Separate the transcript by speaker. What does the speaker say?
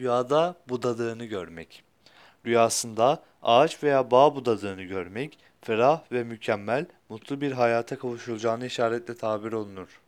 Speaker 1: Rüyada budadığını görmek. Rüyasında ağaç veya bağ budadığını görmek, ferah ve mükemmel, mutlu bir hayata kavuşulacağını işaretle tabir olunur.